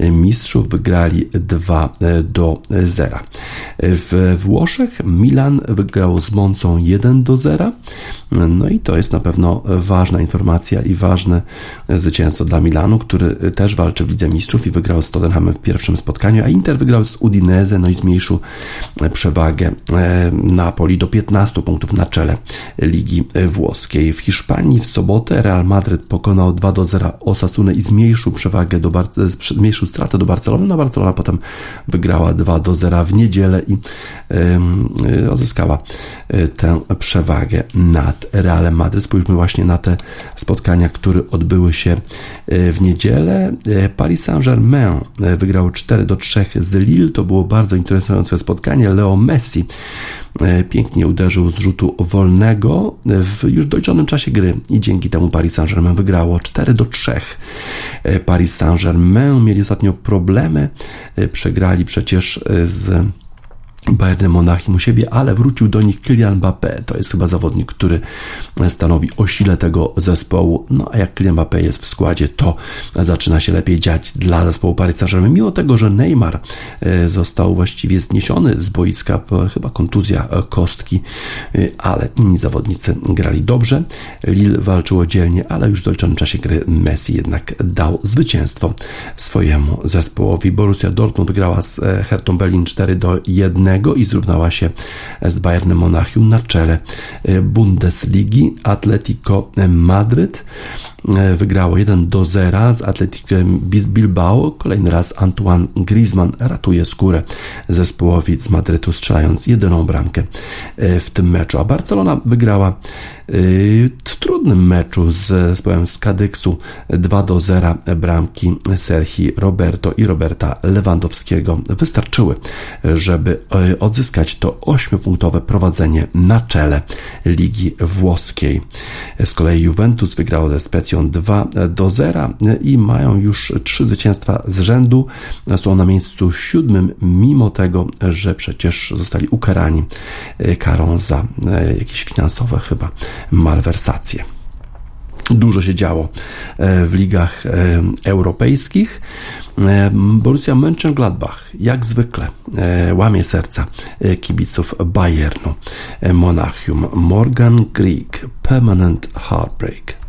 Mistrzów. Wygrali 2 do 0. W Włoszech Milan wygrał z Moncą 1 do 0. No i to jest na pewno ważna informacja i ważne zwycięstwo dla Milanu, który też walczy w Lidze Mistrzów i wygrał z Tottenhamem w pierwszym spotkaniu, a Inter wygrał z Udinese, no i zmniejszył e, przewagę e, Napoli do 15 punktów na czele Ligi Włoskiej. W Hiszpanii w sobotę Real Madryt pokonał 2 do 0 Osasunę i zmniejszył przewagę do Bar zmniejszył stratę do Barcelony, no Barcelona potem wygrała 2 do 0 w niedzielę i yy, odzyskała tę przewagę nad Realem Madryt. Spójrzmy właśnie na te spotkania, które odbyły się w niedzielę niedzielę e, Paris Saint-Germain e, wygrał 4 do 3 z Lille. To było bardzo interesujące spotkanie. Leo Messi e, pięknie uderzył z rzutu wolnego w już doliczonym czasie gry i dzięki temu Paris Saint-Germain wygrało 4 do 3. Paris Saint-Germain mieli ostatnio problemy, przegrali przecież z Bayern Monachium u siebie, ale wrócił do nich Kylian Mbappé. To jest chyba zawodnik, który stanowi o sile tego zespołu. No a jak Kylian Mbappé jest w składzie, to zaczyna się lepiej dziać dla zespołu Paris Saint-Germain. Mimo tego, że Neymar e, został właściwie zniesiony z boiska, chyba kontuzja e, kostki, e, ale inni zawodnicy grali dobrze. Lille walczyło dzielnie, ale już w doliczonym czasie gry Messi jednak dał zwycięstwo swojemu zespołowi. Borussia Dortmund wygrała z Hertą Berlin 4 do 1 i zrównała się z Bayernem Monachium na czele e, Bundesligi. Atletico Madryt e, wygrało 1 do 0 z Atletico Bilbao. Kolejny raz Antoine Griezmann ratuje skórę zespołowi z Madrytu, strzelając jedyną bramkę e, w tym meczu. A Barcelona wygrała w trudnym meczu z zespołem z Kadyksu 2 do 0 bramki Serhi Roberto i Roberta Lewandowskiego wystarczyły, żeby odzyskać to 8-punktowe prowadzenie na czele Ligi Włoskiej. Z kolei Juventus wygrało ze Specją 2 do 0 i mają już trzy zwycięstwa z rzędu. Są na miejscu siódmym, mimo tego, że przecież zostali ukarani karą za jakieś finansowe chyba malwersacje. Dużo się działo e, w ligach e, europejskich. E, Borussia Mönchengladbach, jak zwykle, łamie serca kibiców Bayernu Monachium. Morgan Greek, Permanent Heartbreak.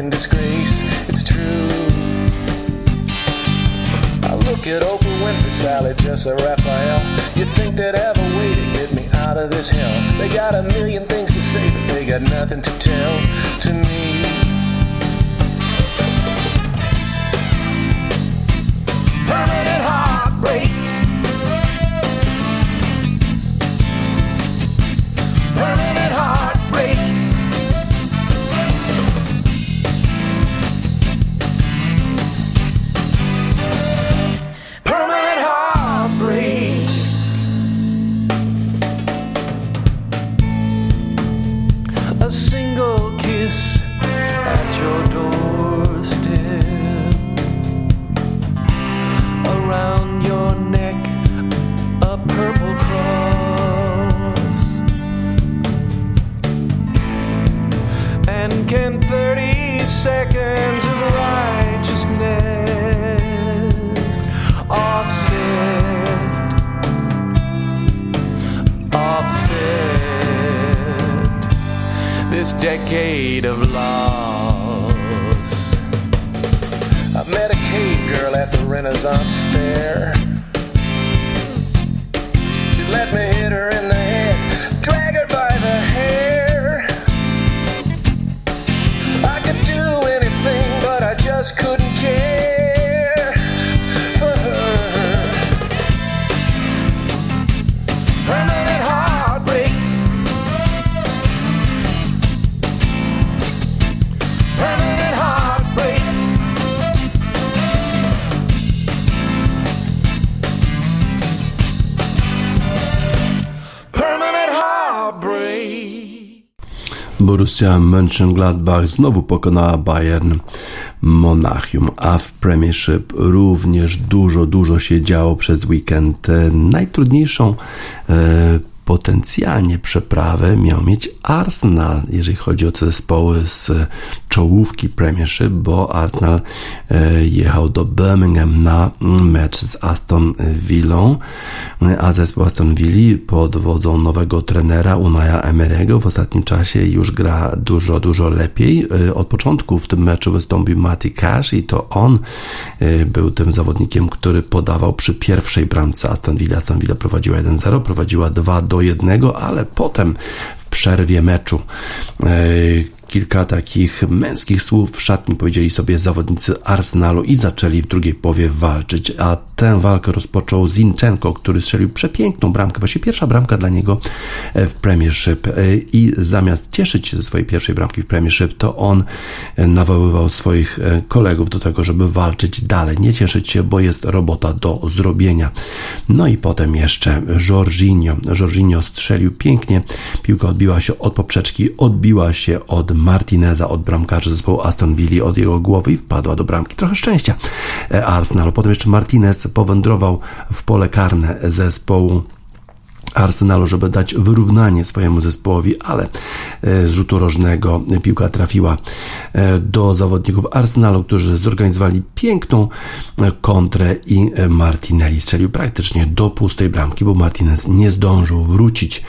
Fucking disgrace. It's true. I look at Oprah Winfrey, Sally, Jessa, Raphael. You'd think they'd have a way to get me out of this hell. They got a million things to say, but they got nothing to tell to me. Borussia Mönchengladbach znowu pokonała Bayern Monachium, a w Premiership również dużo, dużo się działo przez weekend. E, Najtrudniejszą e, potencjalnie przeprawę miał mieć Arsenal, jeżeli chodzi o te zespoły z czołówki Premiership, bo Arsenal e, jechał do Birmingham na mecz z Aston Villą, a zespół Aston Villa pod wodzą nowego trenera Unaya Emery'ego w ostatnim czasie już gra dużo, dużo lepiej. E, Od początku w tym meczu wystąpił Matty Cash i to on e, był tym zawodnikiem, który podawał przy pierwszej bramce Aston Villa. Aston Villa prowadziła 1-0, prowadziła 2 do 1, ale potem w przerwie meczu e, kilka takich męskich słów w szatni powiedzieli sobie zawodnicy Arsenalu i zaczęli w drugiej połowie walczyć, a tę walkę rozpoczął Zinchenko, który strzelił przepiękną bramkę, właśnie pierwsza bramka dla niego w Premiership i zamiast cieszyć się ze swojej pierwszej bramki w Premiership, to on nawoływał swoich kolegów do tego, żeby walczyć dalej, nie cieszyć się, bo jest robota do zrobienia. No i potem jeszcze Jorginho. Jorginho strzelił pięknie, piłka odbiła się od poprzeczki, odbiła się od Martineza, od bramkarzy zespołu Aston Villa, od jego głowy i wpadła do bramki. Trochę szczęścia Arsenalu. Potem jeszcze Martinez powędrował w pole karne zespołu Arsenalu, żeby dać wyrównanie swojemu zespołowi, ale z rzutu rożnego piłka trafiła do zawodników Arsenalu, którzy zorganizowali piękną kontrę i Martinelli strzelił praktycznie do pustej bramki, bo Martinez nie zdążył wrócić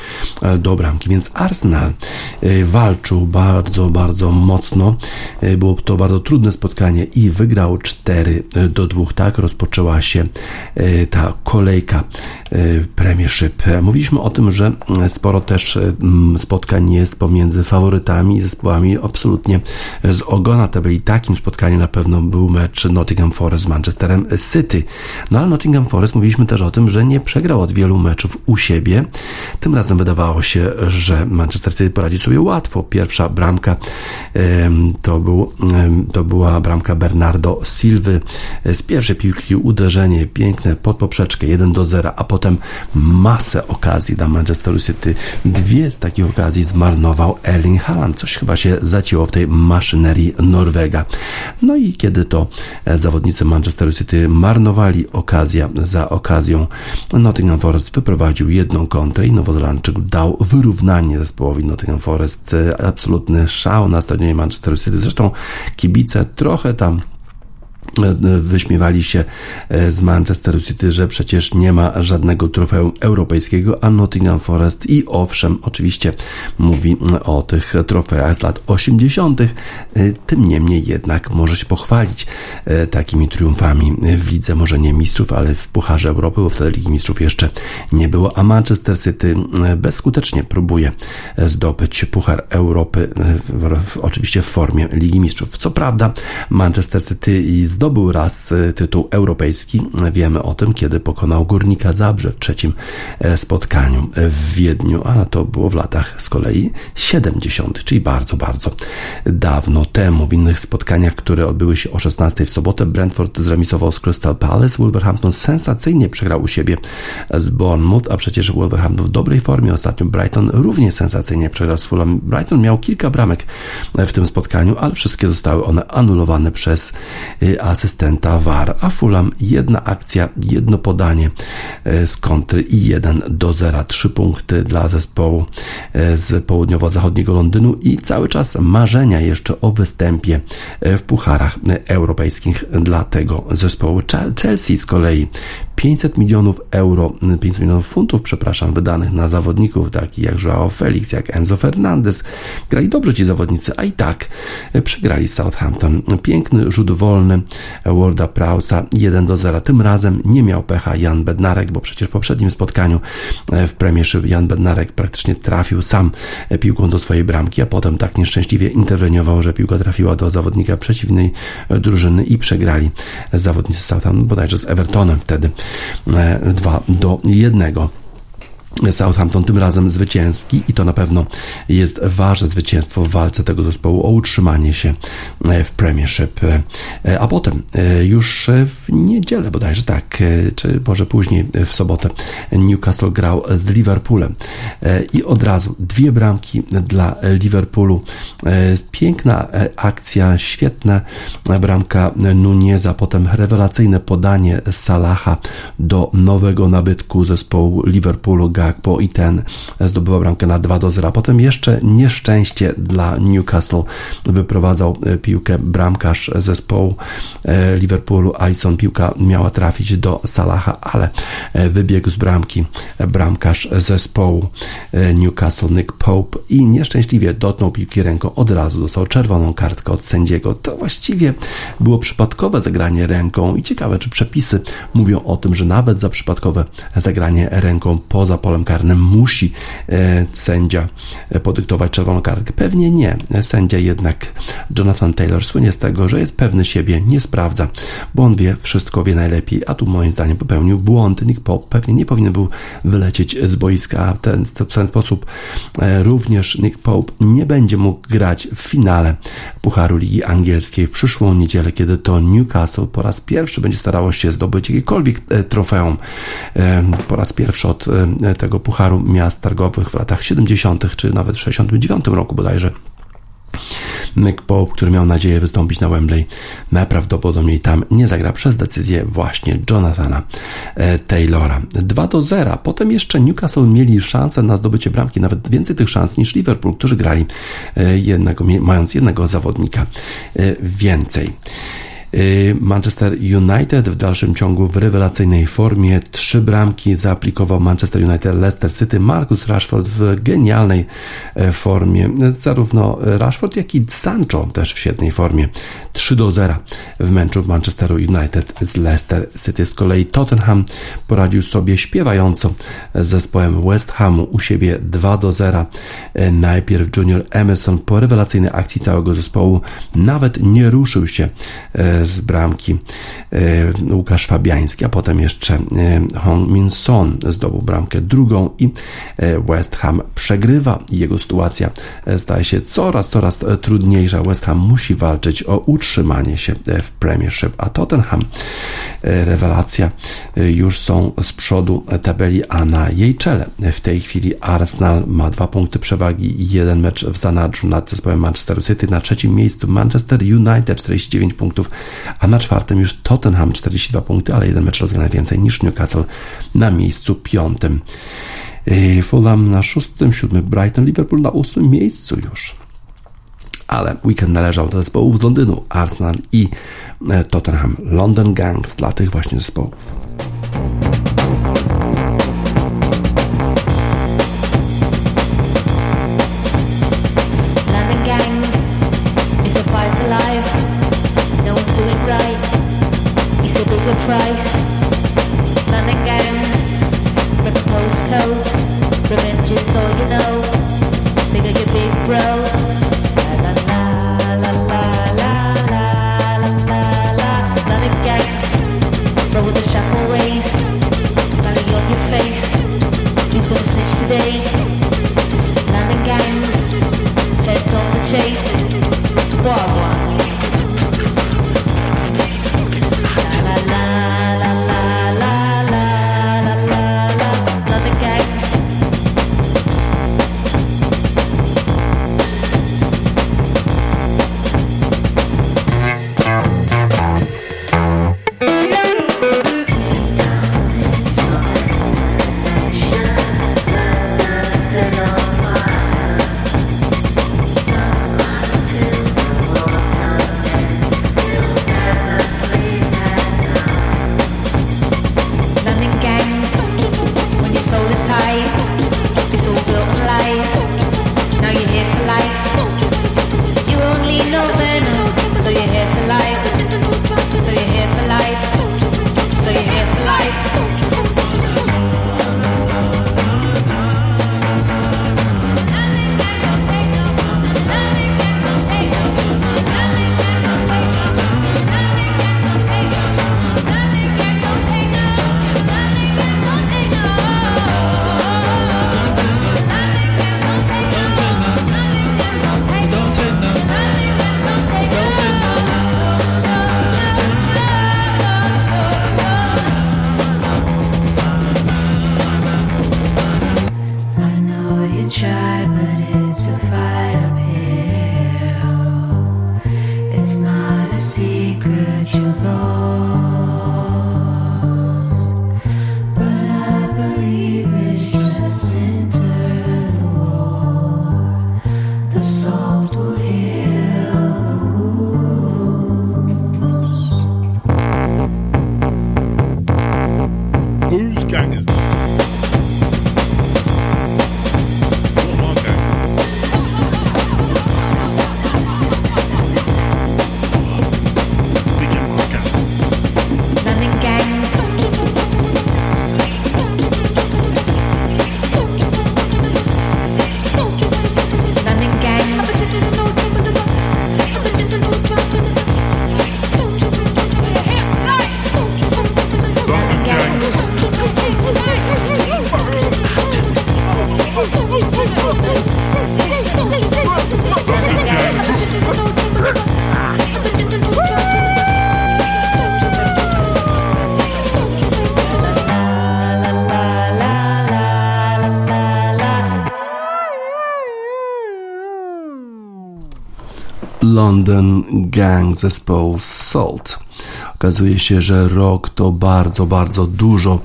do bramki, więc Arsenal walczył bardzo, bardzo mocno. Było to bardzo trudne spotkanie i wygrał 4 do 2. Tak rozpoczęła się ta kolejka Premiership. Mówiliśmy o tym, że sporo też spotkań jest pomiędzy faworytami i zespołami absolutnie z ogona tabeli. Takim spotkaniem na pewno był mecz Nottingham Forest z Manchesterem City. No ale Nottingham Forest mówiliśmy też o tym, że nie przegrał od wielu meczów u siebie. Tym razem wydawało się, że Manchester City poradzi sobie łatwo. Pierwsza bramka to, był, to była bramka Bernardo Silwy z pierwszej piłki uderzenie piękne pod poprzeczkę 1 do 0, a potem masę okazji dla Manchesteru City. Dwie z takich okazji zmarnował Erling Haaland. Coś chyba się zacięło w tej maszynerii Norwega. No i kiedy to zawodnicy Manchesteru City marnowali okazja za okazją, Nottingham Forest wyprowadził jedną kontrę i Nowozelandczyk dał wyrównanie zespołowi Nottingham Forest. Absolutny szał na stadionie Manchesteru City. Zresztą kibice trochę tam wyśmiewali się z Manchester City, że przecież nie ma żadnego trofeum europejskiego, a Nottingham Forest i owszem, oczywiście mówi o tych trofeach z lat 80., tym niemniej jednak może się pochwalić takimi triumfami w lidze, może nie mistrzów, ale w Pucharze Europy, bo wtedy Ligi Mistrzów jeszcze nie było, a Manchester City bezskutecznie próbuje zdobyć Puchar Europy, oczywiście w formie Ligi Mistrzów. Co prawda Manchester City zdobył raz e, tytuł europejski. Wiemy o tym, kiedy pokonał Górnika Zabrze w trzecim e, spotkaniu w Wiedniu, a to było w latach z kolei 70., czyli bardzo, bardzo dawno temu. W innych spotkaniach, które odbyły się o 16 w sobotę, Brentford zremisował z Crystal Palace, Wolverhampton sensacyjnie przegrał u siebie z Bournemouth, a przecież Wolverhampton w dobrej formie. Ostatnio Brighton równie sensacyjnie przegrał z Fulham. Brighton miał kilka bramek w tym spotkaniu, ale wszystkie zostały one anulowane przez y, asystenta VAR, a Fulham jedna akcja, jedno podanie y, z kontry i 1 do 0, trzy punkty dla zespołu y, z południowo-zachodniego Londynu i cały czas marzenia jeszcze o występie w pucharach europejskich dla tego zespołu. Chelsea z kolei 500 milionów euro, 500 milionów funtów, przepraszam, wydanych na zawodników takich jak Joao Felix, jak Enzo Fernandez. Grali dobrze ci zawodnicy, a i tak przegrali Southampton. Piękny rzut wolny Warda Prausa 1 do 0. Tym razem nie miał pecha Jan Bednarek, bo przecież w poprzednim spotkaniu w Premiership Jan Bednarek praktycznie trafił sam piłką do swojej bramki, a potem tak nieszczęśliwie interweniował, że piłka trafiła do zawodnika przeciwnej drużyny i przegrali zawodnicy Southampton, bodajże z Evertonem wtedy 2 do 1. Southampton tym razem zwycięski i to na pewno jest ważne zwycięstwo w walce tego zespołu o utrzymanie się e, w Premiership. E, a potem e, już w niedzielę bodajże tak, czy może później w sobotę Newcastle grał z Liverpoolem i od razu dwie bramki dla Liverpoolu. Piękna akcja, świetna bramka Nuneza, potem rewelacyjne podanie Salaha do nowego nabytku zespołu Liverpoolu Gakpo i ten zdobywa bramkę na 2 do 0. Potem jeszcze nieszczęście dla Newcastle wyprowadzał e, piłkę bramkarz zespołu e, Liverpoolu. Alison piłka miała trafić do Salaha, ale e, wybiegł z bramki bramkarz zespołu Newcastle Nick Pope i nieszczęśliwie dotknął piłki ręką. Od razu dostał czerwoną kartkę od sędziego. To właściwie było przypadkowe zagranie ręką i ciekawe, czy przepisy mówią o tym, że nawet za przypadkowe zagranie ręką poza polem polem karnym musi e, sędzia e, podyktować czerwoną kartkę? Pewnie nie. Sędzia jednak Jonathan Taylor słynie z tego, że jest pewny siebie, nie sprawdza, bo on wie, wszystko wie najlepiej, a tu moim zdaniem popełnił błąd. Nick Pope pewnie nie powinien był wylecieć z boiska, a ten, w ten sposób e, również Nick Pope nie będzie mógł grać w finale Pucharu Ligi Angielskiej w przyszłą niedzielę, kiedy to Newcastle po raz pierwszy będzie starało się zdobyć jakiekolwiek trofeum. Po raz pierwszy od tego Pucharu Miast Targowych w latach 70. czy nawet w 69 roku bodajże. Nick Pope, który miał nadzieję wystąpić na Wembley, najprawdopodobniej tam nie zagra przez decyzję właśnie Jonathana e, Taylora. 2 do 0. Potem jeszcze Newcastle mieli szansę na zdobycie bramki, nawet więcej tych szans niż Liverpool, którzy grali e, jednego, mając jednego zawodnika e, więcej. Y, Manchester United w dalszym ciągu w rewelacyjnej formie. Trzy bramki zaaplikował Manchester United Leicester City. Marcus Rashford w genialnej e, formie. Zarówno Rashford, jak i Sancho też w świetnej formie. 3 do 0 w meczu Manchesteru United z Leicester City. Z kolei Tottenham poradził sobie śpiewająco z zespołem West Hamu u siebie 2 do 0. E, najpierw Junior Emerson po rewelacyjnej akcji całego zespołu nawet nie ruszył się e, z bramki e, Łukasz Fabiański, a potem jeszcze e, Hong Min Son zdobył bramkę drugą i e, West Ham przegrywa jego sytuacja staje się coraz, coraz trudniejsza. West Ham musi walczyć o utrzymanie się w Premiership, a Tottenham rewelacja już są z przodu tabeli, a na jej czele w tej chwili Arsenal ma dwa punkty przewagi i jeden mecz w zanadrzu nad zespołem Manchester City. Na trzecim miejscu Manchester United 49 punktów, a na czwartym już Tottenham 42 punkty, ale jeden mecz rozgrany więcej niż Newcastle na miejscu piątym. Fulham na szóstym, siódmy Brighton, Liverpool na ósmym miejscu już ale weekend należał do zespołów z Londynu, Arsenal i e, Tottenham. London Gangs dla tych właśnie zespołów. London Gang zespołu Salt. Okazuje się, że rok to bardzo, bardzo dużo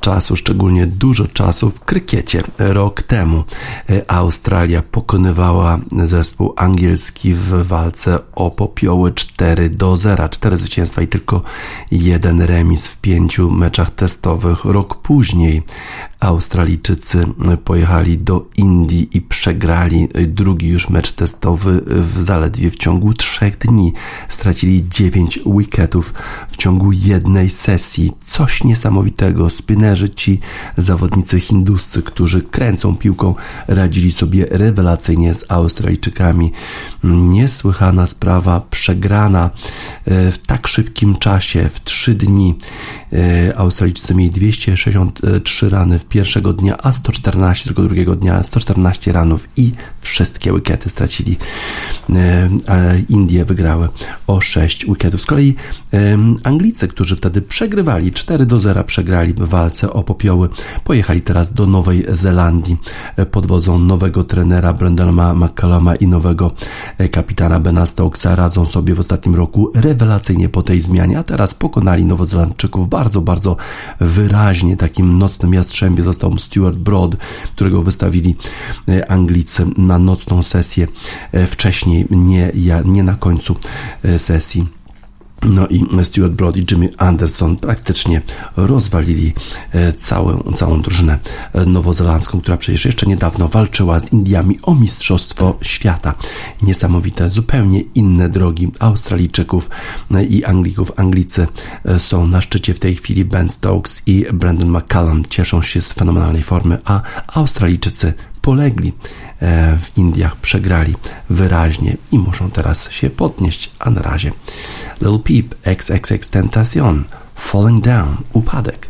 czasu, szczególnie dużo czasu w krykiecie. Rok temu e, Australia pokonywała zespół angielski w walce o popioły 4 do 0. Cztery zwycięstwa i tylko jeden remis w pięciu meczach testowych. Rok później Australijczycy pojechali do Indii i przegrali drugi już mecz testowy w zaledwie w ciągu trzech dni. Stracili dziewięć wicketów w ciągu jednej sesji. Coś niesamowitego. Spinnerzy ci zawodnicy hinduscy, którzy kręcą piłką, radzili sobie rewelacyjnie z Australijczykami. Niesłychana sprawa, przegrana e, w tak szybkim czasie, w trzy dni. E, Australijczycy mieli 263 rany w pierwszego dnia, a 114 tylko drugiego dnia, 114 ranów i wszystkie wikety stracili. E, Indie wygrały o 6 wiketów. Z kolei Anglicy, którzy wtedy przegrywali 4 do 0, przegrali walce o popioły, pojechali teraz do Nowej Zelandii e, pod wodzą nowego trenera Brendana McCalluma i nowego kapitana Bena Stokesa. Radzą sobie w ostatnim roku rewelacyjnie po tej zmianie, a teraz pokonali Nowozelandczyków bardzo, bardzo wyraźnie takim nocnym jastrzębiem Dębie został Stuart Broad, którego wystawili Anglicy na nocną sesję wcześniej, nie, nie na końcu sesji. No i Stuart Broad i Jimmy Anderson praktycznie rozwalili e, całą, całą drużynę e, nowozelandzką, która przecież jeszcze niedawno walczyła z Indiami o Mistrzostwo Świata. Niesamowite, zupełnie inne drogi Australijczyków e, i Anglików. Anglicy są na szczycie w tej chwili. Ben Stokes i Brandon McCallum cieszą się z fenomenalnej formy, a Australijczycy polegli w Indiach, przegrali wyraźnie i muszą teraz się podnieść, a na razie Lil Peep, XXX Tentacion, Falling Down, Upadek.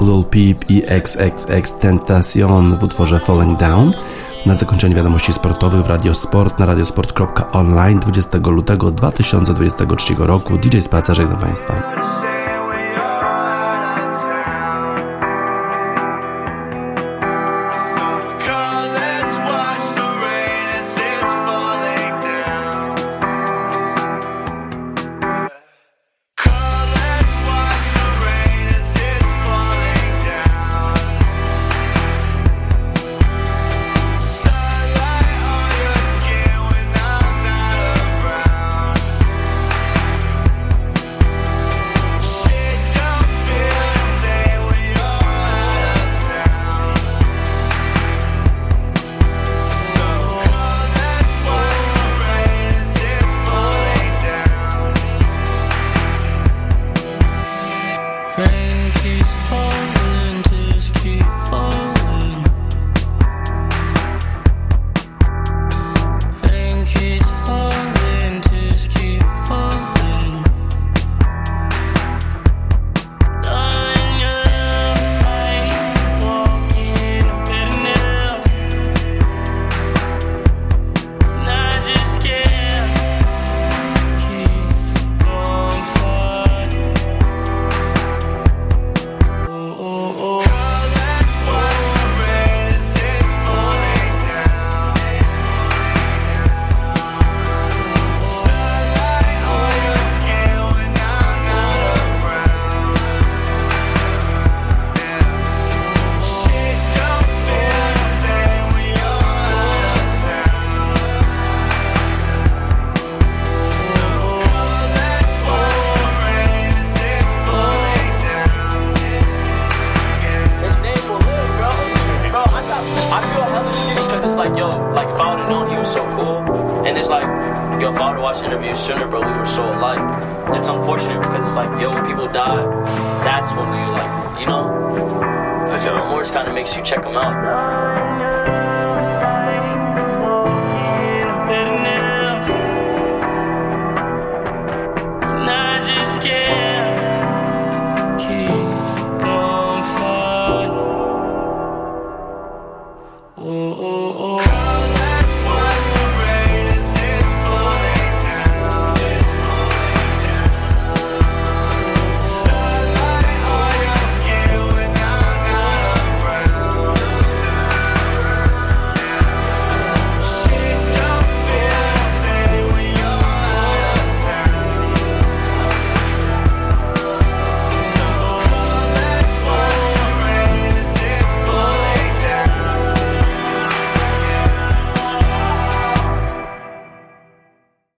Lil Peep i XXX Tentacion w utworze Falling Down. Na zakończenie wiadomości sportowych w Radiosport na radiosport.online 20 lutego 2023 roku. DJ Spacer żegna Państwa.